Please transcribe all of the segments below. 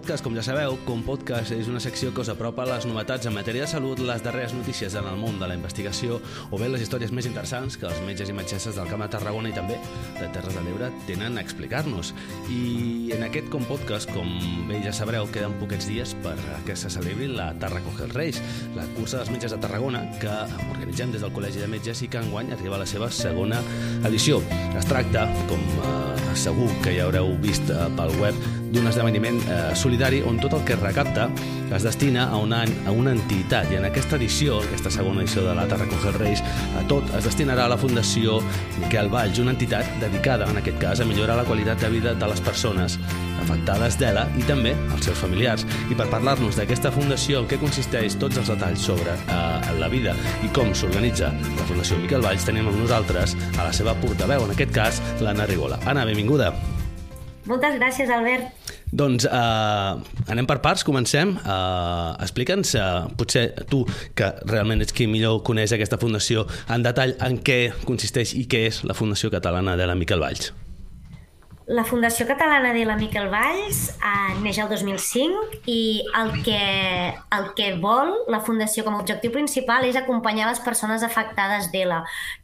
Podcast, com ja sabeu, Com Podcast és una secció que us apropa les novetats en matèria de salut, les darreres notícies en el món de la investigació o bé les històries més interessants que els metges i metgesses del Camp de Tarragona i també de Terres de l'Ebre tenen a explicar-nos. I en aquest Com Podcast, com bé ja sabreu, queden poquets dies per que se celebri la Tarraco Reis, la cursa dels metges de Tarragona que organitzem des del Col·legi de Metges i que enguany arriba a la seva segona edició. Es tracta, com eh, segur que ja haureu vist eh, pel web, d'un esdeveniment eh, solidari on tot el que es recapta es destina a una, a una entitat. I en aquesta edició, aquesta segona edició de l'Ata Recoger Reis, a tot es destinarà a la Fundació Miquel Valls, una entitat dedicada, en aquest cas, a millorar la qualitat de vida de les persones afectades d'ELA i també els seus familiars. I per parlar-nos d'aquesta fundació, en què consisteix tots els detalls sobre eh, la vida i com s'organitza la Fundació Miquel Valls, tenim amb nosaltres a la seva portaveu, en aquest cas, l'Anna Rigola. Anna, benvinguda. Moltes gràcies, Albert. Doncs uh, anem per parts, comencem. Uh, Explica'ns, uh, potser tu, que realment ets qui millor coneix aquesta fundació, en detall en què consisteix i què és la Fundació Catalana de la Miquel Valls. La Fundació Catalana de la Miquel Valls eh, neix el 2005 i el que, el que vol la Fundació com a objectiu principal és acompanyar les persones afectades d'ELA,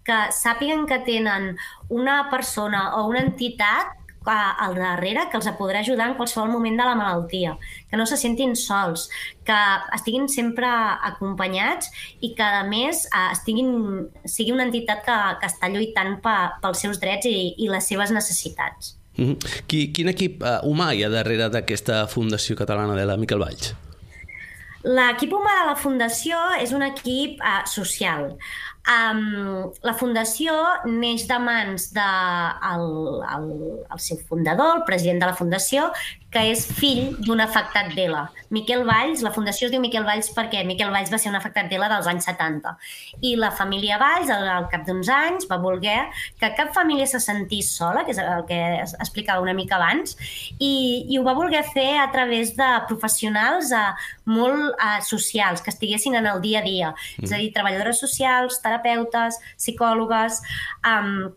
que sàpiguen que tenen una persona o una entitat al darrere que els podrà ajudar en qualsevol moment de la malaltia, que no se sentin sols, que estiguin sempre acompanyats i que, a més, eh, estiguin, sigui una entitat que, que està lluitant pa, pels seus drets i, i les seves necessitats. Mm -hmm. Qui, quin equip uh, humà hi ha darrere d'aquesta Fundació Catalana de la Miquel Valls? L'equip humà de la Fundació és un equip uh, social. Um, la fundació neix de mans del de el, el, el seu fundador, el president de la fundació, que és fill d'un afectat d'ELA. Miquel Valls, la fundació es diu Miquel Valls perquè Miquel Valls va ser un afectat d'ELA dels anys 70. I la família Valls, al, cap d'uns anys, va voler que cap família se sentís sola, que és el que explicava una mica abans, i, i ho va voler fer a través de professionals eh, molt eh, socials, que estiguessin en el dia a dia. Mm. És a dir, treballadores socials, terapeutes, psicòlogues... Eh,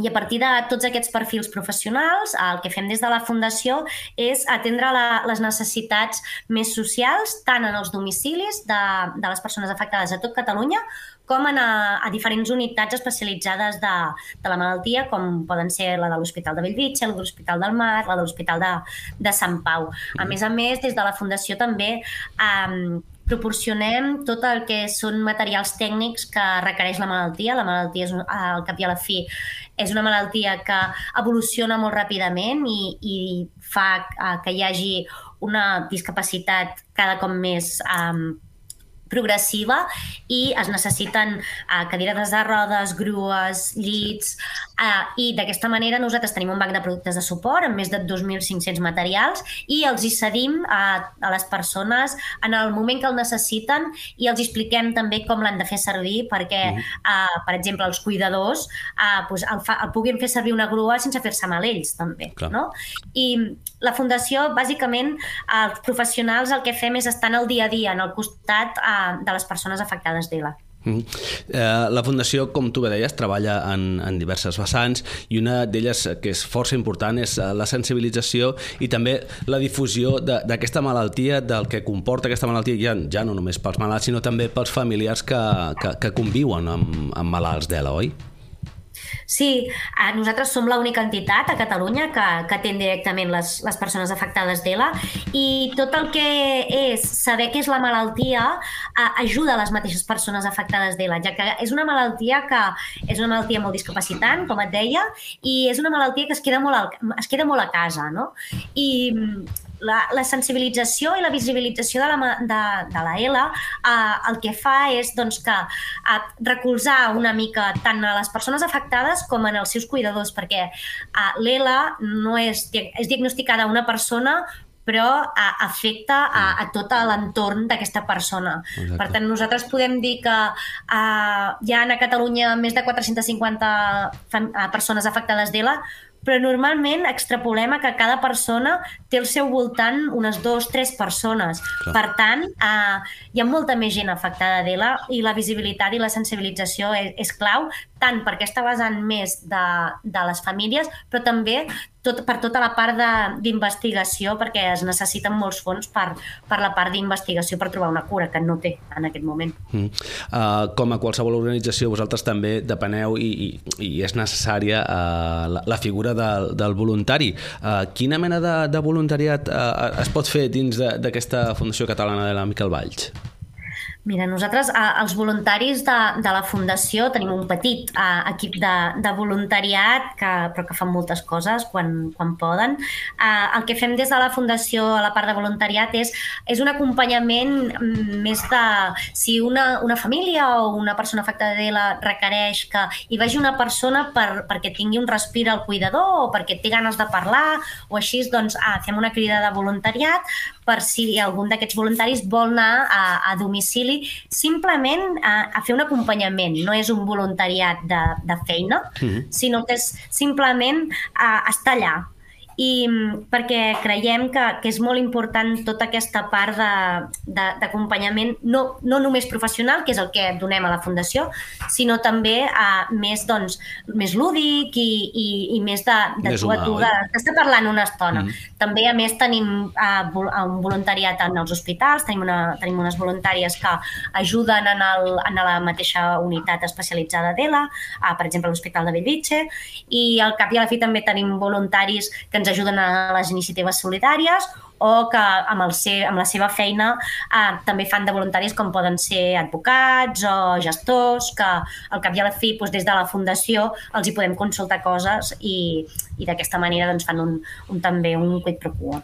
i a partir de tots aquests perfils professionals, el que fem des de la Fundació és atendre la, les necessitats més socials, tant en els domicilis de, de les persones afectades a tot Catalunya, com en a, a diferents unitats especialitzades de, de la malaltia, com poden ser la de l'Hospital de Bellvitge, la de l'Hospital del Mar, la de l'Hospital de, de Sant Pau. A més a més, des de la Fundació també eh, proporcionem tot el que són materials tècnics que requereix la malaltia. La malaltia, és, al cap i a la fi, és una malaltia que evoluciona molt ràpidament i, i fa que hi hagi una discapacitat cada cop més um, progressiva i es necessiten uh, cadires de rodes, grues, llits, uh, i d'aquesta manera nosaltres tenim un banc de productes de suport amb més de 2.500 materials i els hi cedim a, a les persones en el moment que el necessiten i els expliquem també com l'han de fer servir perquè, uh, per exemple, els cuidadors uh, pues el, fa, el puguin fer servir una grua sense fer-se mal ells, també. Clar. No? I la Fundació, bàsicament, els professionals el que fem és estar en el dia a dia, en el costat uh, de les persones afectades d'ELA. -hmm. eh, la Fundació, com tu bé deies, treballa en, en diverses vessants i una d'elles que és força important és eh, la sensibilització i també la difusió d'aquesta malaltia, del que comporta aquesta malaltia, ja, ja no només pels malalts, sinó també pels familiars que, que, que conviuen amb, amb malalts d'ELA, oi? Sí, eh, nosaltres som l'única entitat a Catalunya que, que atén directament les, les persones afectades d'ELA i tot el que és saber què és la malaltia eh, ajuda a les mateixes persones afectades d'ELA, ja que és una malaltia que és una malaltia molt discapacitant, com et deia, i és una malaltia que es queda molt, al, es queda molt a casa, no? I la, la sensibilització i la visibilització de la, de, de la ELA eh, el que fa és doncs, que eh, recolzar una mica tant a les persones afectades com en els seus cuidadors, perquè eh, l'ELA no és, és diagnosticada a una persona però a, afecta a, a tot l'entorn d'aquesta persona. Exacte. Per tant, nosaltres podem dir que uh, hi ha a Catalunya més de 450 persones afectades d'ELA, però normalment extrapolem a que cada persona té al seu voltant unes dues, tres persones. Clar. Per tant, eh, hi ha molta més gent afectada d'ELA i la visibilitat i la sensibilització és, és clau, tant perquè està basant més de, de les famílies, però també tot, per tota la part d'investigació, perquè es necessiten molts fons per, per la part d'investigació per trobar una cura, que no té en aquest moment. Mm. Uh, com a qualsevol organització, vosaltres també depeneu i, i, i és necessària uh, la, la figura de, del voluntari. Uh, quina mena de, de voluntariat uh, es pot fer dins d'aquesta Fundació Catalana de la Miquel Valls? Mira, nosaltres, els voluntaris de, de la Fundació, tenim un petit eh, equip de, de voluntariat, que, però que fan moltes coses quan, quan poden. Eh, el que fem des de la Fundació a la part de voluntariat és, és un acompanyament mm, més de... Si una, una família o una persona afectada d'ELA requereix que hi vagi una persona per, perquè tingui un respir al cuidador o perquè té ganes de parlar o així, doncs ah, fem una crida de voluntariat per si algun d'aquests voluntaris vol anar a, a domicili simplement a, a fer un acompanyament. No és un voluntariat de, de feina, mm -hmm. sinó que és simplement a, estar allà, i mm, perquè creiem que, que és molt important tota aquesta part d'acompanyament, no, no només professional, que és el que donem a la Fundació, sinó també a, més, doncs, més lúdic i, i, i més de, de més tu a tu, d'estar parlant una estona. Mm. També, a més, tenim a, un voluntariat en els hospitals, tenim, una, tenim unes voluntàries que ajuden en, el, en la mateixa unitat especialitzada d'ELA, per exemple, a l'Hospital de Bellvitge, i al cap i a la fi també tenim voluntaris que ens ajuden a les iniciatives solidàries o que amb, el seu, amb la seva feina eh, també fan de voluntaris com poden ser advocats o gestors, que al cap i a la fi doncs, des de la Fundació els hi podem consultar coses i, i d'aquesta manera doncs, fan un, un, també un quid pro quo.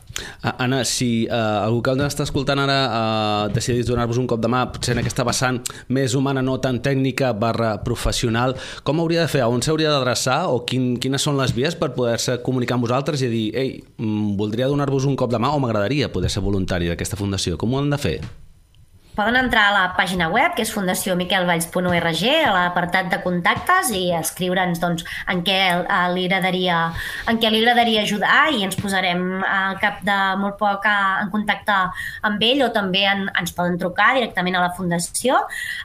Anna, si uh, algú que ens està escoltant ara uh, decidís donar-vos un cop de mà, potser en aquesta vessant més humana, no tan tècnica barra professional, com hauria de fer? On s'hauria d'adreçar o quin, quines són les vies per poder-se comunicar amb vosaltres i dir, ei, mm, voldria donar-vos un cop de mà o m'agradaria poder ser voluntari d'aquesta fundació. Com ho han de fer? Poden entrar a la pàgina web, que és fundaciomiquelvalls.org, a l'apartat de contactes i escriure'ns doncs, en què eh, li agradaria en què li agradaria ajudar i ens posarem al cap de molt poc en contacte amb ell o també en, ens poden trucar directament a la Fundació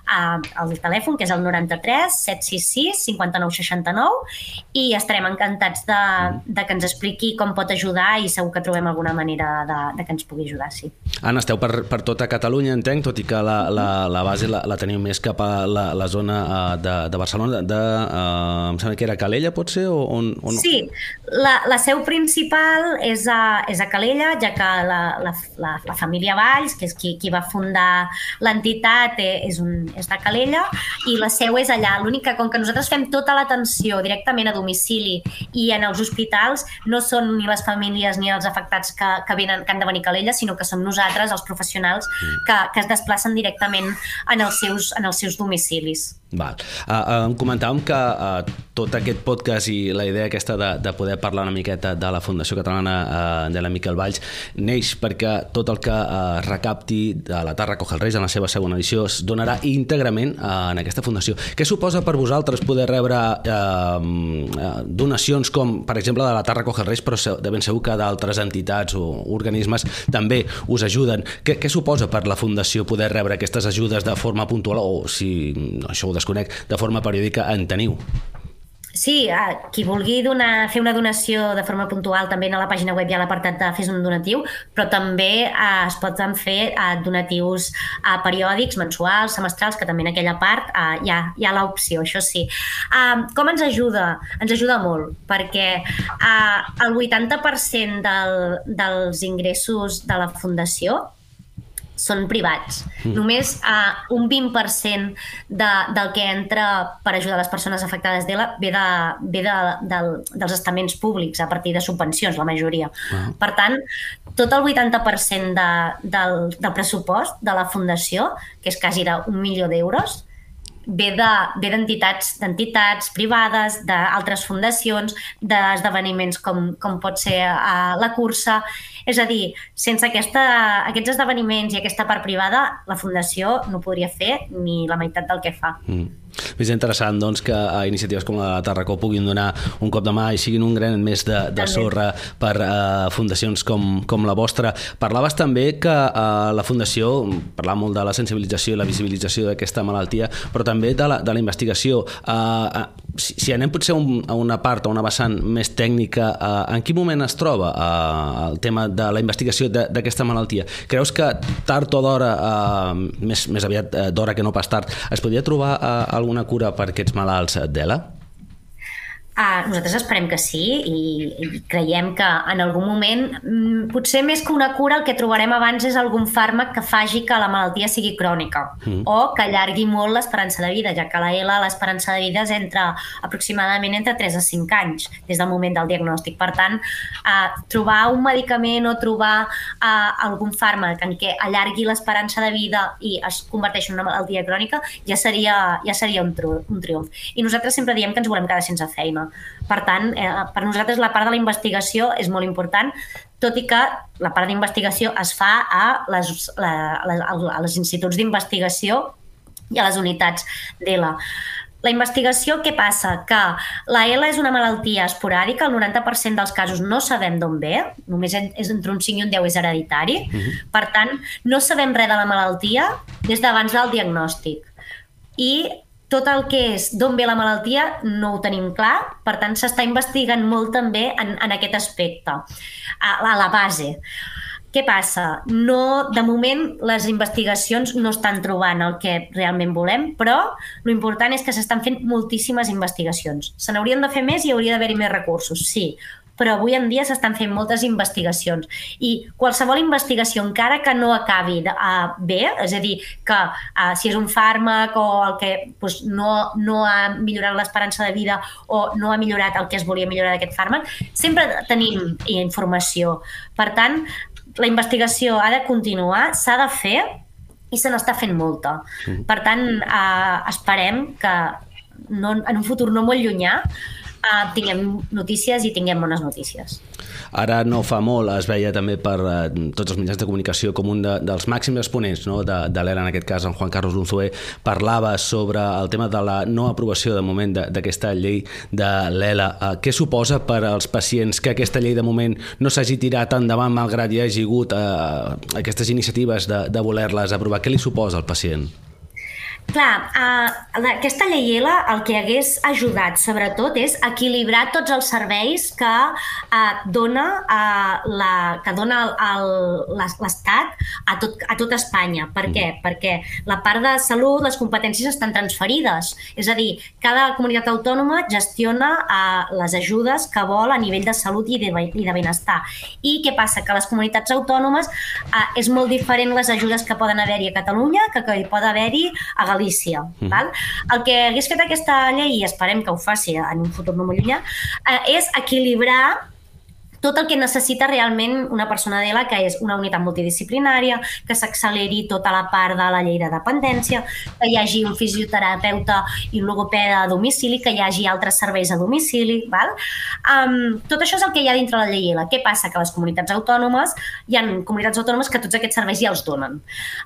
al telèfon, que és el 93 766 59 69 i estarem encantats de, de que ens expliqui com pot ajudar i segur que trobem alguna manera de, de que ens pugui ajudar, sí. Anna, esteu per, per tota Catalunya, entenc, tot i i que la, la, la base la, la teniu més cap a la, la zona uh, de, de Barcelona, de, uh, em sembla que era Calella, pot ser? O, o, o no? Sí, la, la seu principal és a, és a Calella, ja que la, la, la, la família Valls, que és qui, qui va fundar l'entitat, eh, és, un, és de Calella, i la seu és allà. L'únic que, com que nosaltres fem tota l'atenció directament a domicili i en els hospitals, no són ni les famílies ni els afectats que, que, venen, que han de venir a Calella, sinó que som nosaltres, els professionals, mm. que, que es desplacen desplacen directament en els seus, en els seus domicilis. Val. Uh, uh, comentàvem que uh, tot aquest podcast i la idea aquesta de, de poder parlar una miqueta de la Fundació Catalana uh, de la Miquel Valls neix perquè tot el que uh, recapti de la Tarra Coja Reis en la seva segona edició es donarà íntegrament uh, en aquesta fundació. Què suposa per vosaltres poder rebre uh, donacions com, per exemple, de la Tarra Coja Reis, però de ben segur que d'altres entitats o organismes també us ajuden. Què, què suposa per la Fundació poder rebre aquestes ajudes de forma puntual o si no, això ho desconec, de forma periòdica en teniu. Sí, qui vulgui donar, fer una donació de forma puntual també a la pàgina web hi ha l'apartat de fes un donatiu, però també eh, es poden fer eh, donatius eh, periòdics, mensuals, semestrals, que també en aquella part eh, hi ha, hi ha l'opció, això sí. Eh, com ens ajuda? Ens ajuda molt, perquè eh, el 80% del, dels ingressos de la Fundació són privats. Mm. Només uh, un 20% de, del que entra per ajudar les persones afectades d'ELA ve, de, ve de, de, dels estaments públics, a partir de subvencions, la majoria. Uh Per tant, tot el 80% de, del, del pressupost de la Fundació, que és quasi d'un milió d'euros, ve d'entitats de, d'entitats privades, d'altres fundacions, d'esdeveniments com, com pot ser uh, la cursa. És a dir, sense aquesta, aquests esdeveniments i aquesta part privada, la Fundació no podria fer ni la meitat del que fa. Mm. És interessant doncs, que a iniciatives com la de Tarracó puguin donar un cop de mà i siguin un gran més de, de sorra per uh, fundacions com, com la vostra. Parlaves també que uh, la Fundació, parlava molt de la sensibilització i la visibilització d'aquesta malaltia, però també de la, de la investigació. Uh, si, si anem potser un, a una part, a una vessant més tècnica, uh, en quin moment es troba uh, el tema de la investigació d'aquesta malaltia? Creus que tard o d'hora, uh, més, més aviat uh, d'hora que no pas tard, es podria trobar uh, alguna cura per aquests malalts d'ELA? Uh, nosaltres esperem que sí i, i creiem que en algun moment, mm, potser més que una cura, el que trobarem abans és algun fàrmac que faci que la malaltia sigui crònica mm. o que allargui molt l'esperança de vida, ja que la L l'esperança de vida és entre aproximadament entre 3 a 5 anys des del moment del diagnòstic. Per tant, uh, trobar un medicament o trobar uh, algun fàrmac en què allargui l'esperança de vida i es converteixi en una malaltia crònica ja seria, ja seria un, un triomf. I nosaltres sempre diem que ens volem quedar sense feina per tant, eh, per nosaltres la part de la investigació és molt important, tot i que la part d'investigació es fa a les, la, a les, a les instituts d'investigació i a les unitats d'ELA. La investigació, què passa? Que la ELA és una malaltia esporàdica, el 90% dels casos no sabem d'on ve, només és entre un 5 i un 10 és hereditari, uh mhm. -huh. per tant, no sabem res de la malaltia des d'abans del diagnòstic. I tot el que és d'on ve la malaltia no ho tenim clar, per tant s'està investigant molt també en, en aquest aspecte, a, a la base. Què passa? No, de moment les investigacions no estan trobant el que realment volem, però l'important és que s'estan fent moltíssimes investigacions. Se n'haurien de fer més i hauria d'haver-hi més recursos, sí, però avui en dia s'estan fent moltes investigacions i qualsevol investigació, encara que no acabi de, uh, bé, és a dir, que uh, si és un fàrmac o el que pues, no, no ha millorat l'esperança de vida o no ha millorat el que es volia millorar d'aquest fàrmac, sempre tenim informació. Per tant, la investigació ha de continuar, s'ha de fer i se n'està fent molta. Per tant, uh, esperem que no, en un futur no molt llunyà uh, tinguem notícies i tinguem bones notícies. Ara no fa molt es veia també per uh, tots els mitjans de comunicació com un de, dels màxims exponents no? de, de l'ELA, en aquest cas en Juan Carlos Unzué, parlava sobre el tema de la no aprovació de moment d'aquesta llei de l'ELA. Uh, què suposa per als pacients que aquesta llei de moment no s'hagi tirat endavant malgrat hi hagi hagut uh, aquestes iniciatives de, de voler-les aprovar? Què li suposa al pacient? Clar, uh, aquesta llei ELA el que hagués ajudat, sobretot, és equilibrar tots els serveis que uh, dona uh, la, que dona l'Estat a, tot, a tot Espanya. Per què? Mm. Perquè la part de salut, les competències estan transferides. És a dir, cada comunitat autònoma gestiona uh, les ajudes que vol a nivell de salut i de, i de benestar. I què passa? Que les comunitats autònomes uh, és molt diferent les ajudes que poden haver-hi a Catalunya que que hi pot haver-hi a Galícia. Mm. Val? El que hagués fet aquesta llei, i esperem que ho faci en un futur no molt llunyà, eh, és equilibrar tot el que necessita realment una persona d'ELA, que és una unitat multidisciplinària, que s'acceleri tota la part de la llei de dependència, que hi hagi un fisioterapeuta i un logopeda a domicili, que hi hagi altres serveis a domicili. Val? Um, tot això és el que hi ha dintre la llei ELA. Què passa? Que les comunitats autònomes, hi ha comunitats autònomes que tots aquests serveis ja els donen.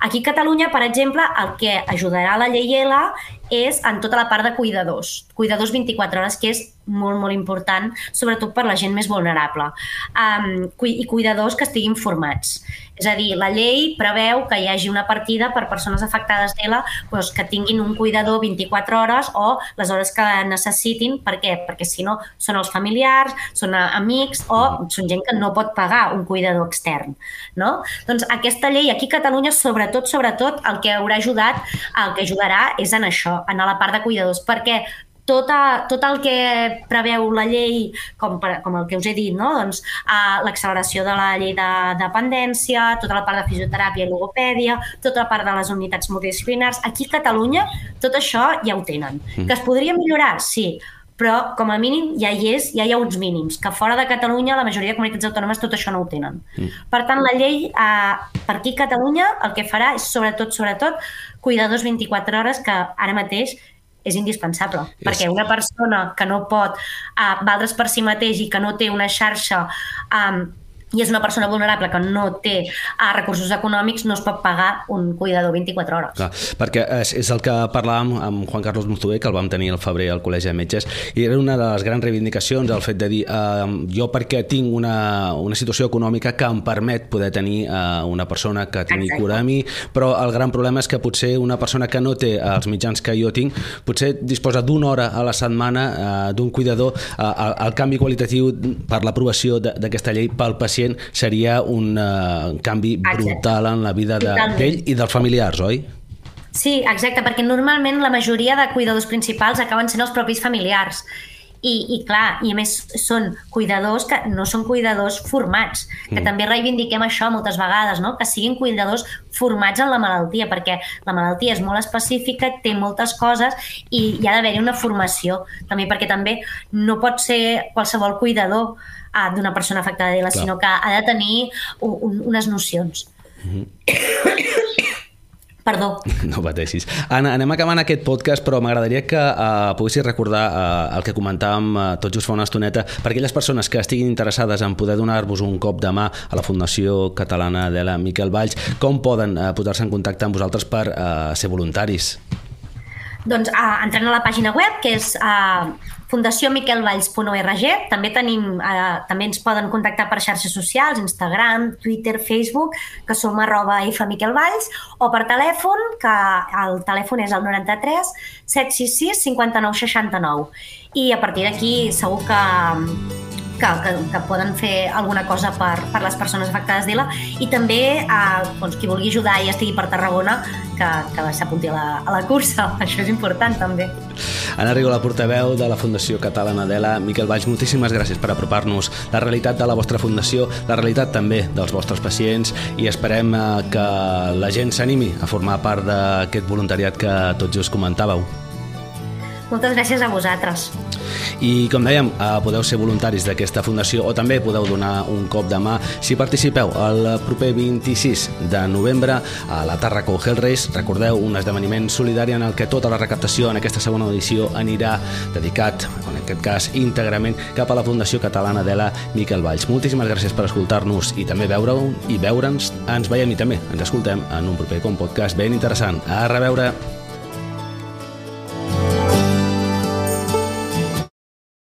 Aquí a Catalunya, per exemple, el que ajudarà la llei ELA és en tota la part de cuidadors. Cuidadors 24 hores, que és molt, molt important, sobretot per la gent més vulnerable. Um, I cuidadors que estiguin formats. És a dir, la llei preveu que hi hagi una partida per persones afectades d'ELA doncs, que tinguin un cuidador 24 hores o les hores que necessitin. Per què? Perquè si no són els familiars, són amics o són gent que no pot pagar un cuidador extern. No? Doncs aquesta llei aquí a Catalunya, sobretot, sobretot, el que haurà ajudat, el que ajudarà és en això, en la part de cuidadors, perquè tota, tot el que preveu la llei, com, per, com el que us he dit, no? doncs, uh, l'acceleració de la llei de dependència, tota la part de fisioteràpia i logopèdia, tota la part de les unitats multidisciplinars. Aquí a Catalunya tot això ja ho tenen. Mm. Que es podria millorar? Sí, però com a mínim ja hi és, ja hi ha uns mínims, que fora de Catalunya la majoria de comunitats autònomes tot això no ho tenen. Mm. Per tant, la llei eh, per aquí a Catalunya el que farà és sobretot, sobretot, cuidadors 24 hores que ara mateix és indispensable, és... perquè una persona que no pot uh, valdre's per si mateix i que no té una xarxa um, i és una persona vulnerable que no té uh, recursos econòmics, no es pot pagar un cuidador 24 hores. Clar, perquè és, és el que parlàvem amb Juan Carlos Muzué, que el vam tenir al febrer al Col·legi de Metges, i era una de les grans reivindicacions el fet de dir eh, jo perquè tinc una, una situació econòmica que em permet poder tenir eh, una persona que tingui Exacte. cura de mi, però el gran problema és que potser una persona que no té els mitjans que jo tinc, potser disposa d'una hora a la setmana eh, d'un cuidador, eh, el, el canvi qualitatiu per l'aprovació d'aquesta llei pel pacient pacient seria un uh, canvi brutal en la vida d'ell i dels familiars, oi? Sí, exacte, perquè normalment la majoria de cuidadors principals acaben sent els propis familiars. I, i clar, i a més són cuidadors que no són cuidadors formats, que mm. també reivindiquem això moltes vegades, no? que siguin cuidadors formats en la malaltia, perquè la malaltia és molt específica, té moltes coses i hi ha d'haver-hi una formació, també perquè també no pot ser qualsevol cuidador d'una persona afectada d'ELA, sinó que ha de tenir un, un, unes nocions. Mm -hmm. Perdó. No pateixis. Anna, anem acabant aquest podcast, però m'agradaria que uh, poguessis recordar uh, el que comentàvem uh, tot just fa una estoneta per aquelles persones que estiguin interessades en poder donar-vos un cop de mà a la Fundació Catalana de la Miquel Valls, com poden uh, posar-se en contacte amb vosaltres per uh, ser voluntaris? Doncs uh, entrant a la pàgina web, que és uh, fundaciomiquelvalls.org. També tenim, uh, també ens poden contactar per xarxes socials, Instagram, Twitter, Facebook, que som arroba fmiquelvalls, o per telèfon, que el telèfon és el 93 766 59 69. I a partir d'aquí segur que que, que, que poden fer alguna cosa per, per les persones afectades d'ELA i també eh, doncs, qui vulgui ajudar i estigui per Tarragona que, que s'apunti a, la, a la cursa, això és important també. Anna Rigo, la portaveu de la Fundació Catalana d'ELA, Miquel Valls, moltíssimes gràcies per apropar-nos la realitat de la vostra fundació, la realitat també dels vostres pacients i esperem eh, que la gent s'animi a formar part d'aquest voluntariat que tots just comentàveu. Moltes gràcies a vosaltres. I com dèiem, eh, podeu ser voluntaris d'aquesta fundació o també podeu donar un cop de mà si participeu el proper 26 de novembre a la Tarraco Hell Race. Recordeu, un esdeveniment solidari en el que tota la recaptació en aquesta segona edició anirà dedicat, en aquest cas íntegrament, cap a la Fundació Catalana de la Miquel Valls. Moltíssimes gràcies per escoltar-nos i també veure-ho i veure'ns. Ens veiem i també ens escoltem en un proper com podcast ben interessant. A reveure!